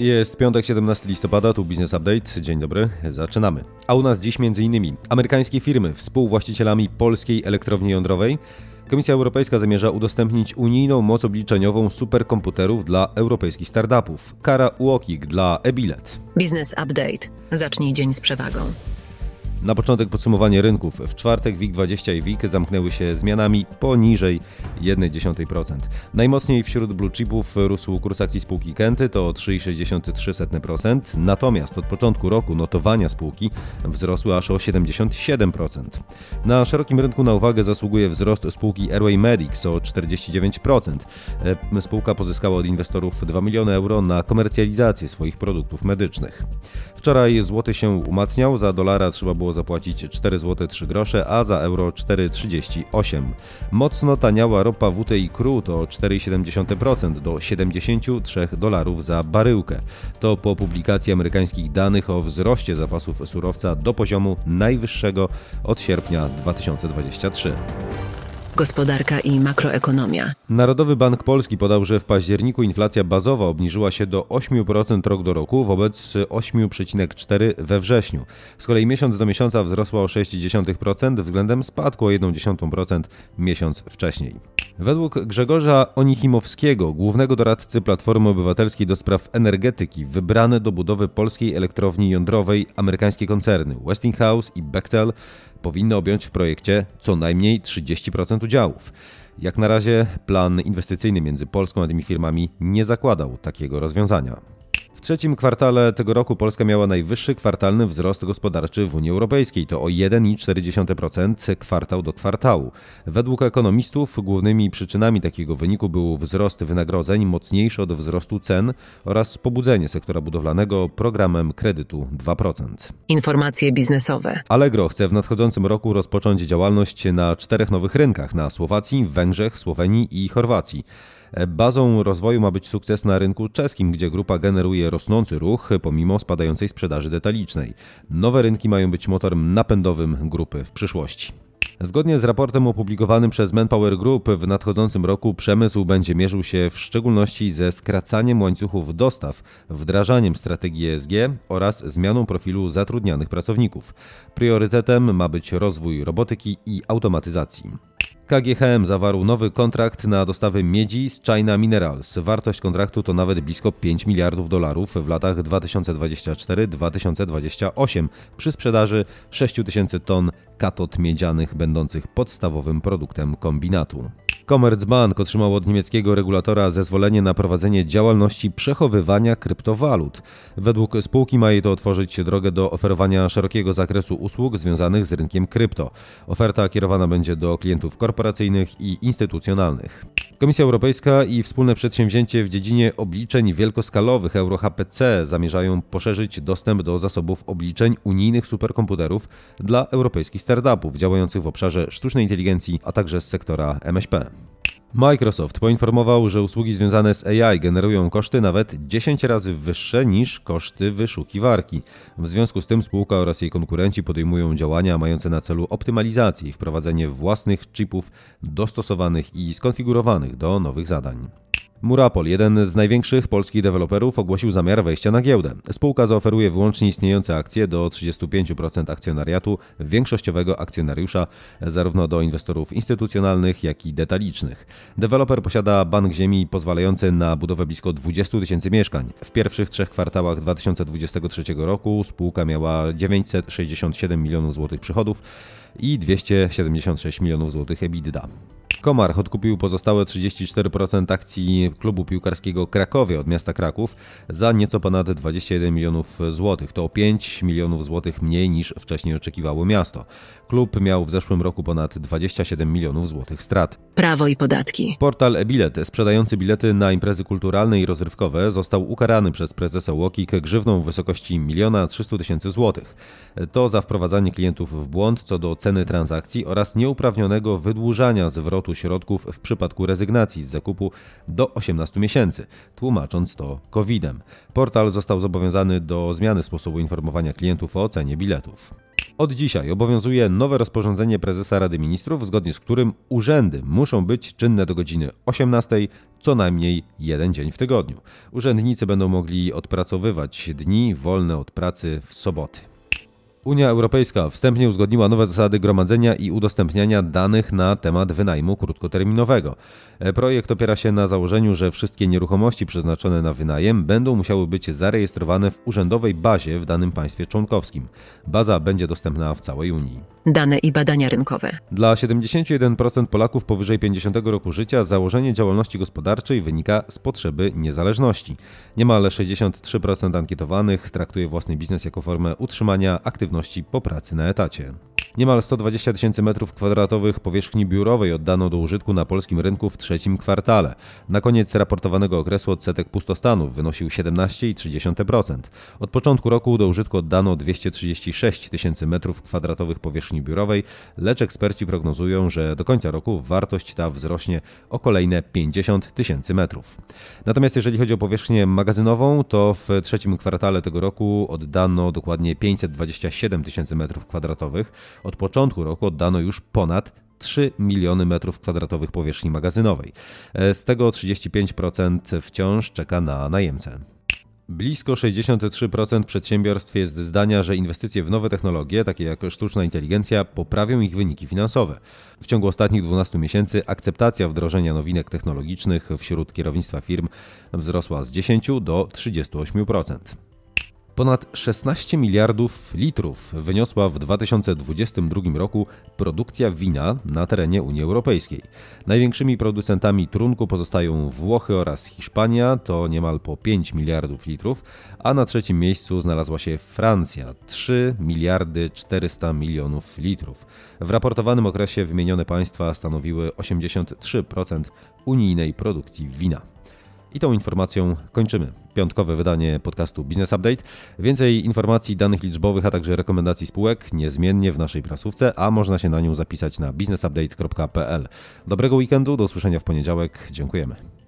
Jest piątek, 17 listopada, tu Business Update. Dzień dobry, zaczynamy. A u nas dziś m.in. amerykańskie firmy współwłaścicielami polskiej elektrowni jądrowej. Komisja Europejska zamierza udostępnić unijną moc obliczeniową superkomputerów dla europejskich startupów. Kara UOKiK dla e-bilet. Business Update. Zacznij dzień z przewagą. Na początek podsumowanie rynków. W czwartek WIG20 i WIG zamknęły się zmianami poniżej 0,1%. Najmocniej wśród blue chipów rósł kurs akcji spółki Kenty to o 3,63%, natomiast od początku roku notowania spółki wzrosły aż o 77%. Na szerokim rynku na uwagę zasługuje wzrost spółki Airway Medics o 49%. E, spółka pozyskała od inwestorów 2 miliony euro na komercjalizację swoich produktów medycznych. Wczoraj złoty się umacniał, za dolara trzeba było zapłacić 4 zł 3 grosze, a za euro 4,38. Mocno taniała ropa WTI crude o 4,7% do 73 dolarów za baryłkę. To po publikacji amerykańskich danych o wzroście zapasów surowca do poziomu najwyższego od sierpnia 2023 gospodarka i makroekonomia. Narodowy Bank Polski podał, że w październiku inflacja bazowa obniżyła się do 8% rok do roku wobec 8,4% we wrześniu. Z kolei miesiąc do miesiąca wzrosła o 0,6% względem spadku o 1,1% miesiąc wcześniej. Według Grzegorza Onichimowskiego, głównego doradcy Platformy Obywatelskiej do spraw energetyki, wybrane do budowy polskiej elektrowni jądrowej amerykańskie koncerny Westinghouse i Bechtel powinny objąć w projekcie co najmniej 30% udziałów. Jak na razie plan inwestycyjny między Polską a tymi firmami nie zakładał takiego rozwiązania. W trzecim kwartale tego roku Polska miała najwyższy kwartalny wzrost gospodarczy w Unii Europejskiej. To o 1,4% kwartał do kwartału. Według ekonomistów głównymi przyczynami takiego wyniku był wzrost wynagrodzeń mocniejszy od wzrostu cen oraz pobudzenie sektora budowlanego programem kredytu 2%. Informacje biznesowe. Allegro chce w nadchodzącym roku rozpocząć działalność na czterech nowych rynkach na Słowacji, Węgrzech, Słowenii i Chorwacji. Bazą rozwoju ma być sukces na rynku czeskim, gdzie grupa generuje rosnący ruch pomimo spadającej sprzedaży detalicznej. Nowe rynki mają być motorem napędowym grupy w przyszłości. Zgodnie z raportem opublikowanym przez Manpower Group w nadchodzącym roku przemysł będzie mierzył się w szczególności ze skracaniem łańcuchów dostaw, wdrażaniem strategii ESG oraz zmianą profilu zatrudnianych pracowników. Priorytetem ma być rozwój robotyki i automatyzacji. KGHM zawarł nowy kontrakt na dostawy miedzi z China Minerals. Wartość kontraktu to nawet blisko 5 miliardów dolarów w latach 2024-2028 przy sprzedaży 6 tysięcy ton katod miedzianych będących podstawowym produktem kombinatu. Commerzbank otrzymał od niemieckiego regulatora zezwolenie na prowadzenie działalności przechowywania kryptowalut. Według spółki ma jej to otworzyć drogę do oferowania szerokiego zakresu usług związanych z rynkiem krypto. Oferta kierowana będzie do klientów korporacyjnych i instytucjonalnych. Komisja Europejska i wspólne przedsięwzięcie w dziedzinie obliczeń wielkoskalowych EuroHPC zamierzają poszerzyć dostęp do zasobów obliczeń unijnych superkomputerów dla europejskich startupów działających w obszarze sztucznej inteligencji, a także z sektora MŚP. Microsoft poinformował, że usługi związane z AI generują koszty nawet 10 razy wyższe niż koszty wyszukiwarki. W związku z tym spółka oraz jej konkurenci podejmują działania mające na celu optymalizację i wprowadzenie własnych chipów dostosowanych i skonfigurowanych do nowych zadań. Murapol, jeden z największych polskich deweloperów, ogłosił zamiar wejścia na giełdę. Spółka zaoferuje wyłącznie istniejące akcje do 35% akcjonariatu większościowego akcjonariusza, zarówno do inwestorów instytucjonalnych, jak i detalicznych. Deweloper posiada bank ziemi pozwalający na budowę blisko 20 tysięcy mieszkań. W pierwszych trzech kwartałach 2023 roku spółka miała 967 milionów złotych przychodów i 276 milionów złotych EBITDA. Komar odkupił pozostałe 34% akcji klubu piłkarskiego Krakowie od miasta Kraków za nieco ponad 21 milionów złotych. To o 5 milionów złotych mniej niż wcześniej oczekiwało miasto. Klub miał w zeszłym roku ponad 27 milionów złotych strat. Prawo i podatki. Portal e-bilet sprzedający bilety na imprezy kulturalne i rozrywkowe został ukarany przez prezesa Łokik grzywną w wysokości 1 300 tysięcy złotych. To za wprowadzanie klientów w błąd co do ceny transakcji oraz nieuprawnionego wydłużania zwrotu środków w przypadku rezygnacji z zakupu do 18 miesięcy, tłumacząc to COVID-em. Portal został zobowiązany do zmiany sposobu informowania klientów o cenie biletów. Od dzisiaj obowiązuje nowe rozporządzenie prezesa Rady Ministrów, zgodnie z którym urzędy muszą być czynne do godziny 18 co najmniej jeden dzień w tygodniu. Urzędnicy będą mogli odpracowywać dni wolne od pracy w soboty. Unia Europejska wstępnie uzgodniła nowe zasady gromadzenia i udostępniania danych na temat wynajmu krótkoterminowego. Projekt opiera się na założeniu, że wszystkie nieruchomości przeznaczone na wynajem będą musiały być zarejestrowane w urzędowej bazie w danym państwie członkowskim. Baza będzie dostępna w całej Unii. Dane i badania rynkowe. Dla 71% Polaków powyżej 50 roku życia założenie działalności gospodarczej wynika z potrzeby niezależności. Niemal 63% ankietowanych traktuje własny biznes jako formę utrzymania aktywności po pracy na etacie. Niemal 120 tysięcy metrów kwadratowych powierzchni biurowej oddano do użytku na polskim rynku w trzecim kwartale. Na koniec raportowanego okresu odsetek pustostanów wynosił 17,3%. Od początku roku do użytku oddano 236 tysięcy metrów kwadratowych powierzchni biurowej, lecz eksperci prognozują, że do końca roku wartość ta wzrośnie o kolejne 50 tysięcy metrów. Natomiast jeżeli chodzi o powierzchnię magazynową, to w trzecim kwartale tego roku oddano dokładnie 527 tysięcy metrów kwadratowych. Od początku roku oddano już ponad 3 miliony metrów kwadratowych powierzchni magazynowej. Z tego 35% wciąż czeka na najemcę. Blisko 63% przedsiębiorstw jest zdania, że inwestycje w nowe technologie, takie jak sztuczna inteligencja, poprawią ich wyniki finansowe. W ciągu ostatnich 12 miesięcy akceptacja wdrożenia nowinek technologicznych wśród kierownictwa firm wzrosła z 10 do 38%. Ponad 16 miliardów litrów wyniosła w 2022 roku produkcja wina na terenie Unii Europejskiej. Największymi producentami trunku pozostają Włochy oraz Hiszpania, to niemal po 5 miliardów litrów, a na trzecim miejscu znalazła się Francja 3 miliardy 400 milionów litrów. W raportowanym okresie wymienione państwa stanowiły 83% unijnej produkcji wina. I tą informacją kończymy piątkowe wydanie podcastu Business Update. Więcej informacji, danych liczbowych, a także rekomendacji spółek niezmiennie w naszej prasówce, a można się na nią zapisać na businessupdate.pl. Dobrego weekendu, do usłyszenia w poniedziałek. Dziękujemy.